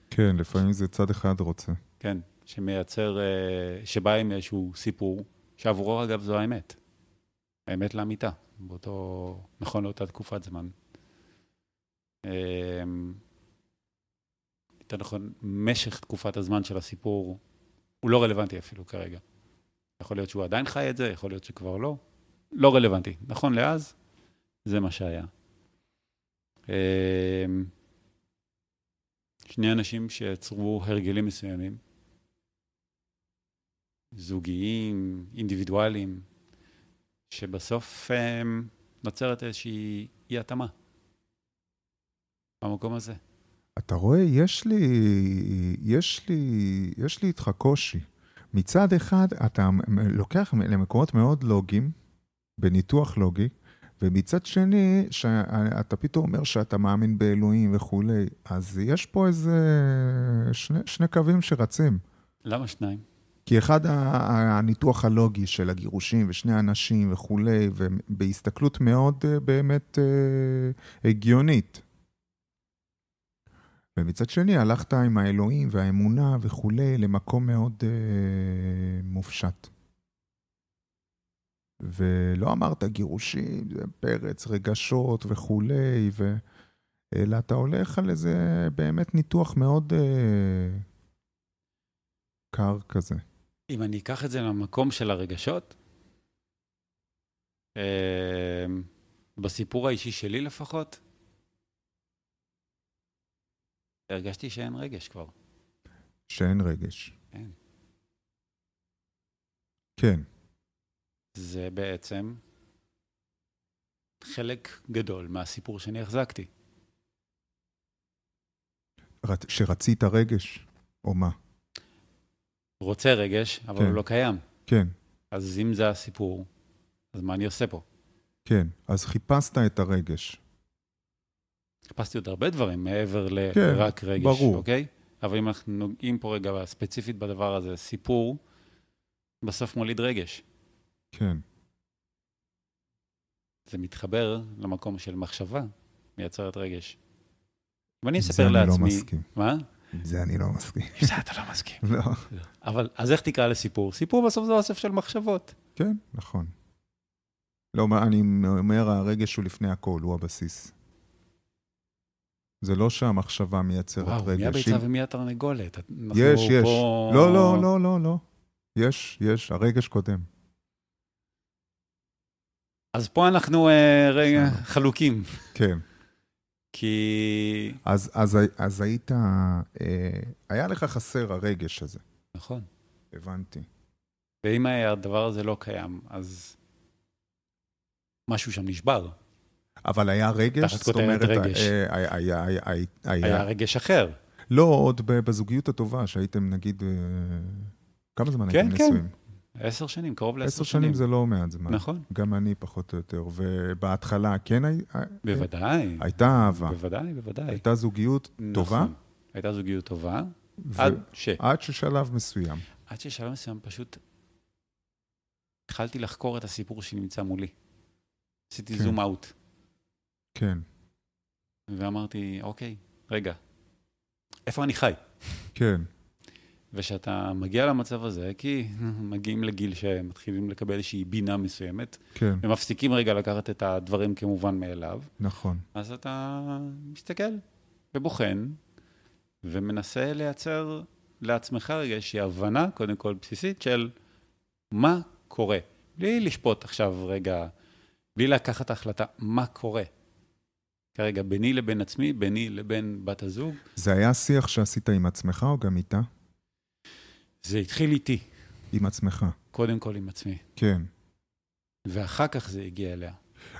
Speaker 1: כן, לפעמים זה צד אחד רוצה.
Speaker 2: כן, שמייצר, אה, שבא עם איזשהו סיפור, שעבורו אגב זו האמת. האמת לאמיתה, באותו, נכון לאותה תקופת זמן. יותר נכון, משך תקופת הזמן של הסיפור הוא לא רלוונטי אפילו כרגע. יכול להיות שהוא עדיין חי את זה, יכול להיות שכבר לא. לא רלוונטי. נכון לאז, זה מה שהיה. אמ, שני אנשים שיצרו הרגלים מסוימים, זוגיים, אינדיבידואליים, שבסוף אמ, נוצרת איזושהי אי-התאמה במקום הזה.
Speaker 1: אתה רואה, יש לי, יש לי, יש לי איתך קושי. מצד אחד, אתה לוקח למקומות מאוד לוגיים, בניתוח לוגי, ומצד שני, שאתה פתאום אומר שאתה מאמין באלוהים וכולי, אז יש פה איזה שני, שני קווים שרצים.
Speaker 2: למה שניים?
Speaker 1: כי אחד, הניתוח הלוגי של הגירושים ושני אנשים וכולי, ובהסתכלות מאוד אה, באמת אה, הגיונית. ומצד שני, הלכת עם האלוהים והאמונה וכולי למקום מאוד אה, מופשט. ולא אמרת גירושים, פרץ, רגשות וכולי, ו... אלא אתה הולך על איזה באמת ניתוח מאוד אה, קר כזה.
Speaker 2: אם אני אקח את זה למקום של הרגשות, אה, בסיפור האישי שלי לפחות, הרגשתי שאין רגש כבר.
Speaker 1: שאין רגש.
Speaker 2: אין.
Speaker 1: כן.
Speaker 2: זה בעצם חלק גדול מהסיפור שאני החזקתי.
Speaker 1: שרצית רגש, או מה?
Speaker 2: רוצה רגש, אבל
Speaker 1: כן.
Speaker 2: הוא לא קיים.
Speaker 1: כן,
Speaker 2: אז אם זה הסיפור, אז מה אני עושה פה?
Speaker 1: כן. אז חיפשת את הרגש.
Speaker 2: חיפשתי עוד הרבה דברים מעבר
Speaker 1: כן,
Speaker 2: לרק רגש,
Speaker 1: ברור.
Speaker 2: אוקיי? אבל אם אנחנו נוגעים פה רגע ספציפית בדבר הזה, סיפור בסוף מוליד רגש.
Speaker 1: כן.
Speaker 2: זה מתחבר למקום של מחשבה, מייצרת רגש. אם אני
Speaker 1: זה
Speaker 2: אספר
Speaker 1: אני לא
Speaker 2: לעצמי...
Speaker 1: מסכים.
Speaker 2: מה?
Speaker 1: עם זה אני לא מסכים.
Speaker 2: עם זה אתה לא מסכים.
Speaker 1: לא.
Speaker 2: אבל, אז איך תקרא לסיפור? סיפור בסוף זה אוסף של מחשבות.
Speaker 1: כן, נכון. לא, אני אומר, הרגש הוא לפני הכל, הוא הבסיס. זה לא שהמחשבה מייצרת
Speaker 2: וואו,
Speaker 1: רגש.
Speaker 2: מי הביצה ומי התרנגולת?
Speaker 1: יש, יש.
Speaker 2: פה-
Speaker 1: לא, לא, לא, לא, לא. יש, יש, הרגש קודם.
Speaker 2: אז פה אנחנו אה, רגע. חלוקים,
Speaker 1: כן.
Speaker 2: כי...
Speaker 1: אז, אז, אז היית, אה, היה לך חסר הרגש הזה,
Speaker 2: נכון.
Speaker 1: הבנתי.
Speaker 2: ואם הדבר הזה לא קיים, אז משהו שם נשבר.
Speaker 1: אבל היה רגש, זאת אומרת,
Speaker 2: רגש.
Speaker 1: אה, היה, היה, היה, היה,
Speaker 2: היה רגש אחר.
Speaker 1: לא, עוד בזוגיות הטובה, שהייתם נגיד, אה, כמה זמן
Speaker 2: כן,
Speaker 1: הייתם
Speaker 2: כן.
Speaker 1: נשואים?
Speaker 2: עשר שנים, קרוב לעשר
Speaker 1: עשר
Speaker 2: שנים.
Speaker 1: שנים זה לא מעט זמן.
Speaker 2: נכון,
Speaker 1: גם אני פחות או יותר, ובהתחלה כן הי-
Speaker 2: בוודאי.
Speaker 1: הייתה אהבה,
Speaker 2: בוודאי, בוודאי.
Speaker 1: הייתה זוגיות טובה,
Speaker 2: נכון. הייתה זוגיות טובה,
Speaker 1: ו-
Speaker 2: עד ש...
Speaker 1: עד ששלב מסוים.
Speaker 2: עד ששלב מסוים פשוט התחלתי לחקור את הסיפור שנמצא מולי. עשיתי
Speaker 1: כן.
Speaker 2: זום אאוט,
Speaker 1: כן,
Speaker 2: ואמרתי, אוקיי, רגע, איפה אני חי?
Speaker 1: כן,
Speaker 2: וכשאתה מגיע למצב הזה, כי מגיעים לגיל שמתחילים לקבל איזושהי בינה מסוימת,
Speaker 1: כן,
Speaker 2: ומפסיקים רגע לקחת את הדברים כמובן מאליו,
Speaker 1: נכון.
Speaker 2: אז אתה מסתכל ובוחן, ומנסה לייצר לעצמך רגע איזושהי הבנה, קודם כל בסיסית, של מה קורה. בלי לשפוט עכשיו רגע, בלי לקחת החלטה, מה קורה. כרגע, ביני לבין עצמי, ביני לבין בת הזוג,
Speaker 1: זה היה שיח שעשית עם עצמך או גם איתה?
Speaker 2: זה התחיל איתי,
Speaker 1: עם עצמך,
Speaker 2: קודם כל עם עצמי,
Speaker 1: כן.
Speaker 2: ואחר כך זה הגיע אליה.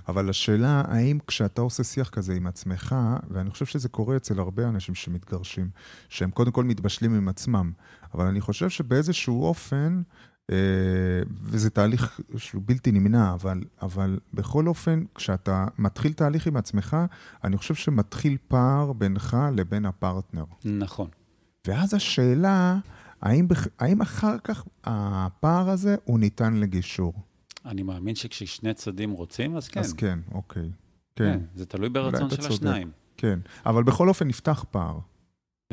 Speaker 1: אבל השאלה, האם כשאתה עושה שיח כזה עם עצמך, ואני חושב שזה קורה אצל הרבה אנשים שמתגרשים, שהם קודם כל מתבשלים עם עצמם, אבל אני חושב שבאיזשהו אופן, וזה תהליך שהוא בלתי נמנע, אבל, אבל בכל אופן, כשאתה מתחיל תהליך עם עצמך, אני חושב שמתחיל פער בינך לבין הפרטנר.
Speaker 2: נכון.
Speaker 1: ואז השאלה, האם, האם אחר כך הפער הזה הוא ניתן לגישור?
Speaker 2: אני מאמין שכששני צדדים רוצים, אז כן.
Speaker 1: אז כן, אוקיי.
Speaker 2: כן,
Speaker 1: כן,
Speaker 2: זה תלוי ברצון של
Speaker 1: צודק.
Speaker 2: השניים.
Speaker 1: כן. אבל בכל אופן נפתח פער.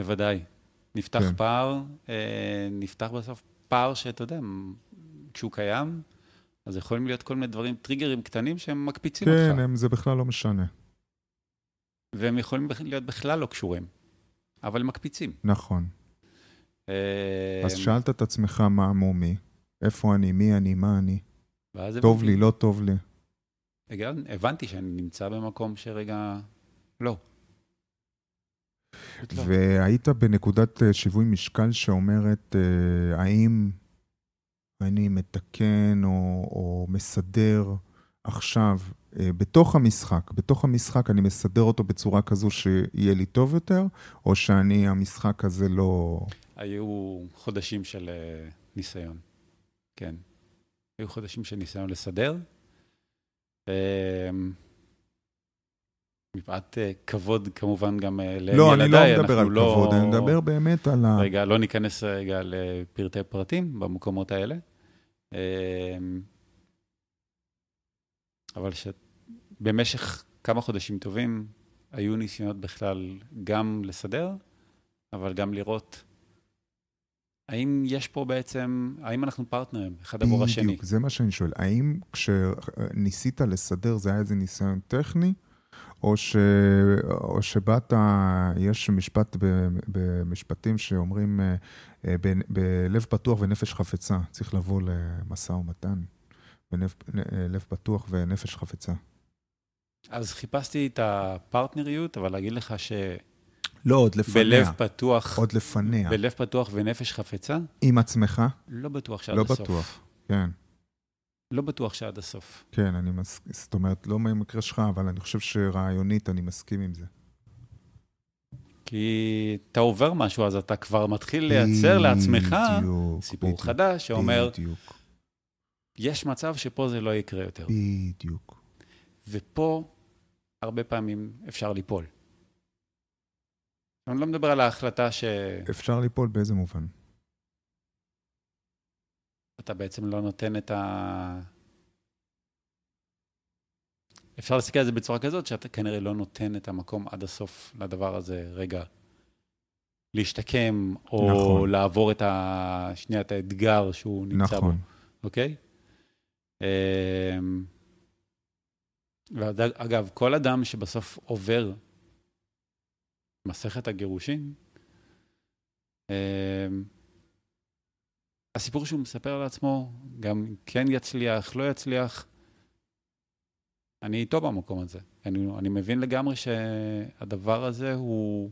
Speaker 2: בוודאי. נפתח
Speaker 1: כן.
Speaker 2: פער, אה, נפתח בסוף פער שאתה יודע, כשהוא קיים, אז יכולים להיות כל מיני דברים, טריגרים קטנים שהם מקפיצים
Speaker 1: כן,
Speaker 2: אותך.
Speaker 1: הם, זה בכלל לא משנה.
Speaker 2: והם יכולים להיות בכלל לא קשורים, אבל הם מקפיצים.
Speaker 1: נכון.
Speaker 2: אה,
Speaker 1: אז שאלת את עצמך מה מומי, איפה אני, מי אני, מה אני, טוב לי, לא טוב לי.
Speaker 2: הבנתי שאני נמצא במקום שרגע, לא. לא.
Speaker 1: והיית בנקודת אה, שיווי משקל שאומרת, אה, האם אני מתקן או, או מסדר עכשיו, אה, בתוך המשחק, בתוך המשחק אני מסדר אותו בצורה כזו שיהיה לי טוב יותר, או שאני, המשחק הזה לא...
Speaker 2: היו חודשים של ניסיון, כן. היו חודשים של ניסיון לסדר. מפאת אה, כבוד כמובן גם אה, לילדיי,
Speaker 1: לא, אני לא מדבר על
Speaker 2: לא-
Speaker 1: כבוד, אני מדבר באמת על ה...
Speaker 2: רגע, לא ניכנס רגע לפרטי פרטים במקומות האלה. אה, אבל שבמשך כמה חודשים טובים היו ניסיונות בכלל גם לסדר, אבל גם לראות האם יש פה בעצם, האם אנחנו פרטנרים אחד עבור השני.
Speaker 1: בדיוק, זה מה שאני שואל. האם כשניסית לסדר זה היה איזה ניסיון טכני, או, ש... או שבאת, יש משפט ב... במשפטים שאומרים אה, אה, ב... בלב פתוח ונפש חפצה, צריך לבוא למשא ומתן. בלב לב פתוח ונפש חפצה.
Speaker 2: אז חיפשתי את הפרטנריות, אבל להגיד לך שבלב
Speaker 1: לא, עוד לפניה.
Speaker 2: פתוח,
Speaker 1: עוד לפניה.
Speaker 2: בלב פתוח ונפש חפצה,
Speaker 1: עם עצמך?
Speaker 2: לא בטוח שעד
Speaker 1: לא
Speaker 2: הסוף.
Speaker 1: בטוח. כן.
Speaker 2: לא בטוח שעד הסוף.
Speaker 1: כן, אני מסכים, זאת אומרת, לא במקרה שלך, אבל אני חושב שרעיונית אני מסכים עם זה.
Speaker 2: כי אתה עובר משהו, אז אתה כבר מתחיל לייצר לעצמך
Speaker 1: בדיוק,
Speaker 2: סיפור
Speaker 1: בדיוק,
Speaker 2: חדש שאומר,
Speaker 1: בדיוק,
Speaker 2: יש מצב שפה זה לא יקרה יותר.
Speaker 1: בדיוק.
Speaker 2: ופה הרבה פעמים אפשר ליפול. אני לא מדבר על ההחלטה שאתה
Speaker 1: אפשר ליפול באיזה מובן?
Speaker 2: בעצם לא נותן את ה... אפשר להסתכל על זה בצורה כזאת, שאתה כנראה לא נותן את המקום עד הסוף לדבר הזה, רגע, להשתקם, או
Speaker 1: נכון.
Speaker 2: לעבור את ה... שנייה, את האתגר שהוא נמצא בו.
Speaker 1: נכון.
Speaker 2: אוקיי? אמ, ואגב, כל אדם שבסוף עובר מסכת הגירושין, אמ, הסיפור שהוא מספר לעצמו, גם כן יצליח, לא יצליח, אני איתו במקום הזה. אני, אני מבין לגמרי שהדבר הזה הוא,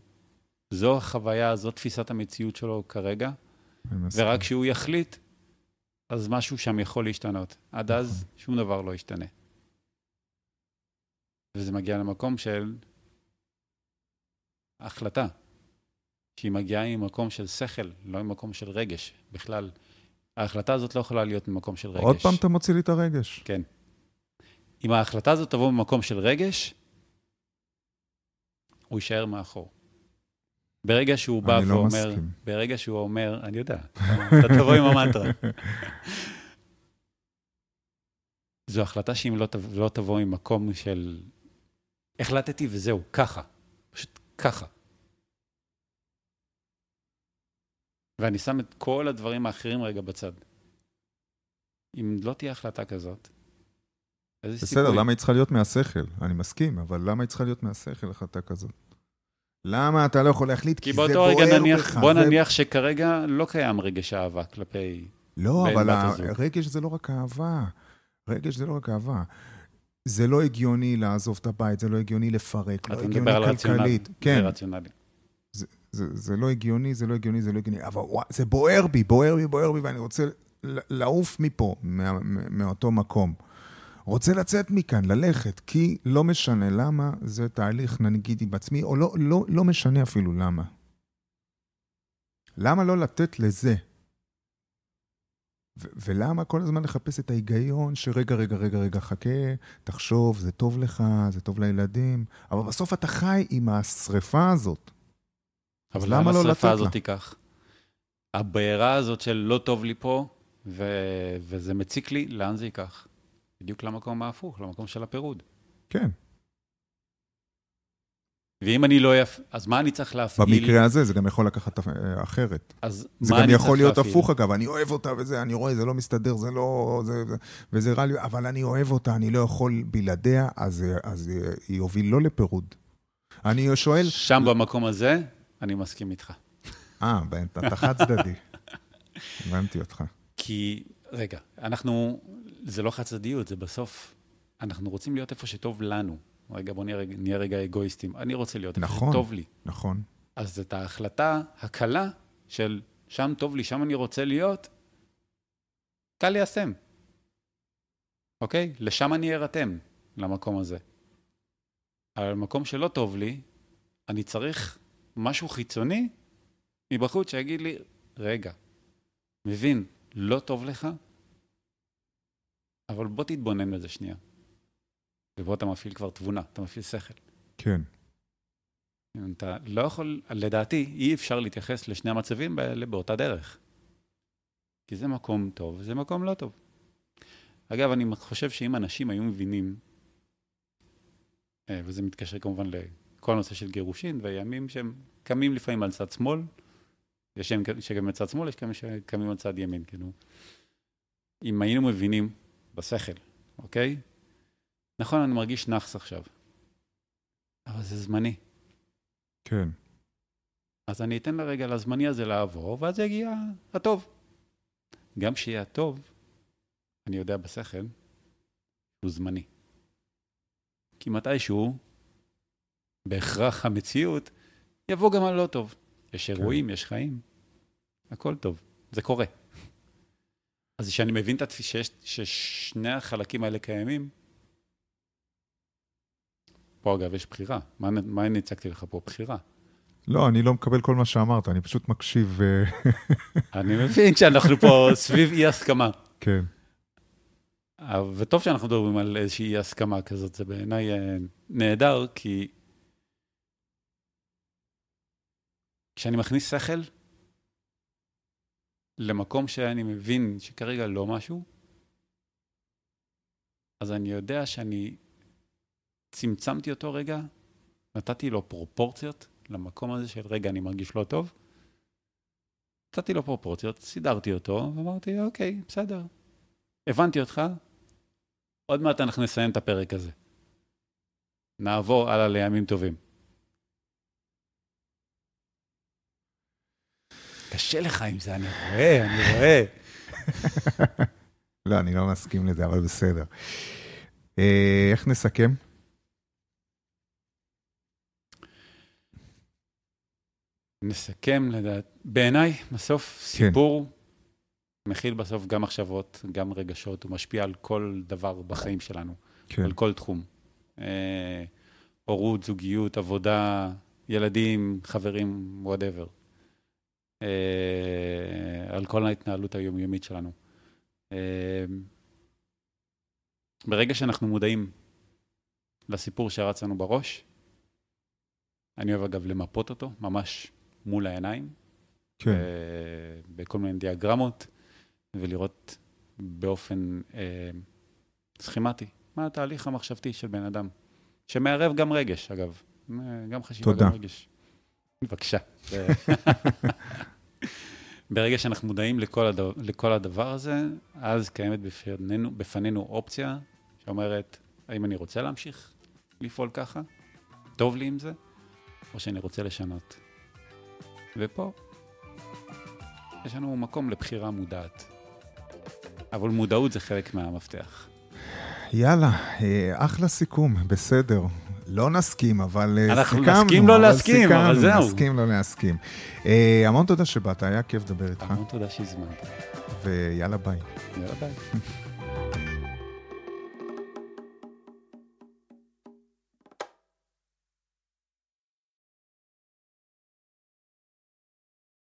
Speaker 2: זו החוויה, זו תפיסת המציאות שלו כרגע. ורק כשהוא יחליט, אז משהו שם יכול להשתנות. עד אז שום דבר לא ישתנה. וזה מגיע למקום של החלטה, שהיא מגיעה ממקום של שכל, לא ממקום של רגש בכלל. ההחלטה הזאת לא יכולה להיות ממקום של רגש.
Speaker 1: עוד פעם אתה מוציא לי את הרגש.
Speaker 2: כן. אם ההחלטה הזאת תבוא ממקום של רגש, הוא יישאר מאחור. ברגע שהוא בא
Speaker 1: אני לא
Speaker 2: ואומר,
Speaker 1: מסכים.
Speaker 2: ברגע שהוא אומר, אני יודע, אתה תבוא עם המנטרה. זו החלטה שאם לא, לא תבוא ממקום של החלטתי וזהו, ככה, פשוט ככה. ואני שם את כל הדברים האחרים רגע בצד. אם לא תהיה החלטה כזאת, איזה סיכוי?
Speaker 1: בסדר, למה היא צריכה להיות מהשכל? אני מסכים, אבל למה היא צריכה להיות מהשכל החלטה כזאת? למה אתה לא יכול להחליט?
Speaker 2: כי
Speaker 1: זה
Speaker 2: באותו רגע
Speaker 1: בוער
Speaker 2: נניח,
Speaker 1: בך,
Speaker 2: בוא
Speaker 1: זה-
Speaker 2: נניח שכרגע לא קיים רגש אהבה כלפי...
Speaker 1: לא, אבל. הרגש זה לא רק אהבה. רגש זה לא רק אהבה. זה לא הגיוני לעזוב את הבית, זה לא הגיוני לפרק, לא
Speaker 2: אתה
Speaker 1: הגיוני
Speaker 2: מדבר על רציונל.
Speaker 1: כלכלית.
Speaker 2: זה
Speaker 1: כן,
Speaker 2: רציונלי.
Speaker 1: זה, זה לא הגיוני, זה לא הגיוני, זה לא הגיוני, אבל וואי, זה בוער בי, בוער בי, בוער בי, ואני רוצה לעוף מפה, מה- מאותו מקום. רוצה לצאת מכאן, ללכת, כי לא משנה למה, זה תהליך, נגיד עם עצמי, או לא, לא, לא משנה אפילו למה. למה לא לתת לזה? ו- ולמה כל הזמן לחפש את ההיגיון שרגע, רגע, רגע, רגע, חכה, תחשוב, זה טוב לך, זה טוב לילדים, אבל בסוף אתה חי עם השריפה הזאת.
Speaker 2: אבל
Speaker 1: למה לא לתת
Speaker 2: השרפה
Speaker 1: לה?
Speaker 2: הזאת תיקח? הבעירה הזאת של לא טוב לי פה, ו- וזה מציק לי, לאן זה ייקח? בדיוק למקום ההפוך, למקום של הפירוד.
Speaker 1: כן.
Speaker 2: ואם אני לא יפ... אז מה אני צריך להפעיל?
Speaker 1: במקרה הזה זה גם יכול לקחת אה, אחרת.
Speaker 2: אז
Speaker 1: זה
Speaker 2: מה
Speaker 1: גם
Speaker 2: אני
Speaker 1: יכול
Speaker 2: צריך
Speaker 1: להיות
Speaker 2: להפעיל?
Speaker 1: הפוך אגב, אני אוהב אותה וזה, אני רואה, זה לא מסתדר, זה לא... זה, זה, וזה רע לי, אבל אני אוהב אותה, אני לא יכול בלעדיה, אז, אז היא יוביל לא לפירוד. אני שואל...
Speaker 2: שם במקום הזה, אני מסכים איתך.
Speaker 1: אה, אתה חד צדדי. הבנתי אותך.
Speaker 2: כי, רגע, אנחנו, זה לא חד צדדיות, זה בסוף, אנחנו רוצים להיות איפה שטוב לנו. רגע, בוא נהיה, רגע- נהיה רגע אגואיסטים. אני רוצה להיות איפה
Speaker 1: נכון.
Speaker 2: שטוב לי.
Speaker 1: נכון.
Speaker 2: אז את ההחלטה הקלה של שם טוב לי, שם אני רוצה להיות, קל ליישם. אוקיי? לשם אני ארתם, למקום הזה. אבל במקום שלא טוב לי, אני צריך משהו חיצוני מבחוץ שיגיד לי, רגע, מבין, לא טוב לך, אבל בוא תתבונן בזה שנייה. ובוא אתה מפעיל כבר תבונה, אתה מפעיל שכל.
Speaker 1: כן.
Speaker 2: אתה לא יכול, לדעתי, אי אפשר להתייחס לשני המצבים האלה באותה דרך. כי זה מקום טוב, וזה מקום לא טוב. אגב, אני חושב שאם אנשים היו מבינים, אה, וזה מתקשר כמובן לכל הנושא של גירושין, וימים שהם קמים לפעמים על צד שמאל, יש שהם שקמים על צד שמאל, יש כאלה שקמים על צד ימין, כאילו. אם היינו מבינים בשכל, אוקיי? נכון, אני מרגיש נאחס עכשיו, אבל זה זמני.
Speaker 1: כן.
Speaker 2: אז אני אתן לרגע לזמני הזה לעבור, ואז יגיע הטוב. גם שיהיה הטוב, אני יודע בשכל, הוא זמני. כי מתישהו, בהכרח המציאות, יבוא גם הלא טוב. יש אירועים, יש חיים, הכל טוב, זה קורה. אז כשאני מבין את התפיסה ששני החלקים האלה קיימים, פה אגב יש בחירה. מה, מה אני הצגתי לך פה? בחירה.
Speaker 1: לא, אני לא מקבל כל מה שאמרת, אני פשוט מקשיב, אה,
Speaker 2: אני מבין שאנחנו פה סביב אי הסכמה.
Speaker 1: כן.
Speaker 2: אה, וטוב שאנחנו מדברים על איזושהי אי הסכמה כזאת, זה בעיניי אה, נהדר, כי כשאני מכניס שכל למקום שאני מבין שכרגע לא משהו, אז אני יודע שאני צמצמתי אותו רגע, נתתי לו פרופורציות למקום הזה של רגע, אני מרגיש לא טוב. נתתי לו פרופורציות, סידרתי אותו, ואמרתי, אוקיי, בסדר. הבנתי אותך, עוד מעט אנחנו נסיים את הפרק הזה. נעבור הלאה לימים טובים. קשה לך עם זה, אני רואה, אני רואה.
Speaker 1: לא, אני לא מסכים לזה, אבל בסדר. אה, איך נסכם?
Speaker 2: נסכם, לדעת, בעיניי, בסוף סיפור מכיל בסוף גם מחשבות, גם רגשות, הוא משפיע על כל דבר בחיים שלנו,
Speaker 1: כן.
Speaker 2: על כל תחום. אה, הורות, זוגיות, עבודה, ילדים, חברים, וואטאבר. אה, על כל ההתנהלות היומיומית שלנו. אה, ברגע שאנחנו מודעים לסיפור שרץ לנו בראש, אני אוהב אגב למפות אותו, ממש מול העיניים,
Speaker 1: כן.
Speaker 2: אה, בכל מיני דיאגרמות, ולראות באופן אה, סכימטי מה התהליך המחשבתי של בן אדם, שמערב גם רגש, אגב, אה, גם חשיבה,
Speaker 1: תודה.
Speaker 2: גם רגש. בבקשה. ברגע שאנחנו מודעים לכל, הדבר, לכל הדבר הזה, אז קיימת בפנינו, בפנינו אופציה שאומרת, האם אני רוצה להמשיך לפעול ככה? טוב לי עם זה? או שאני רוצה לשנות? ופה יש לנו מקום לבחירה מודעת. אבל מודעות זה חלק מהמפתח.
Speaker 1: יאללה, אה, אחלה סיכום, בסדר. לא נסכים, אבל אה,
Speaker 2: אנחנו
Speaker 1: סיכמנו.
Speaker 2: נסכים לא
Speaker 1: אבל
Speaker 2: להסכים, אבל
Speaker 1: סיכמנו,
Speaker 2: זהו.
Speaker 1: נסכים לא להסכים. אה, המון תודה שבאת, היה כיף לדבר איתך,
Speaker 2: המון תודה שהזמנת.
Speaker 1: ויאללה ביי.
Speaker 2: יאללה ביי.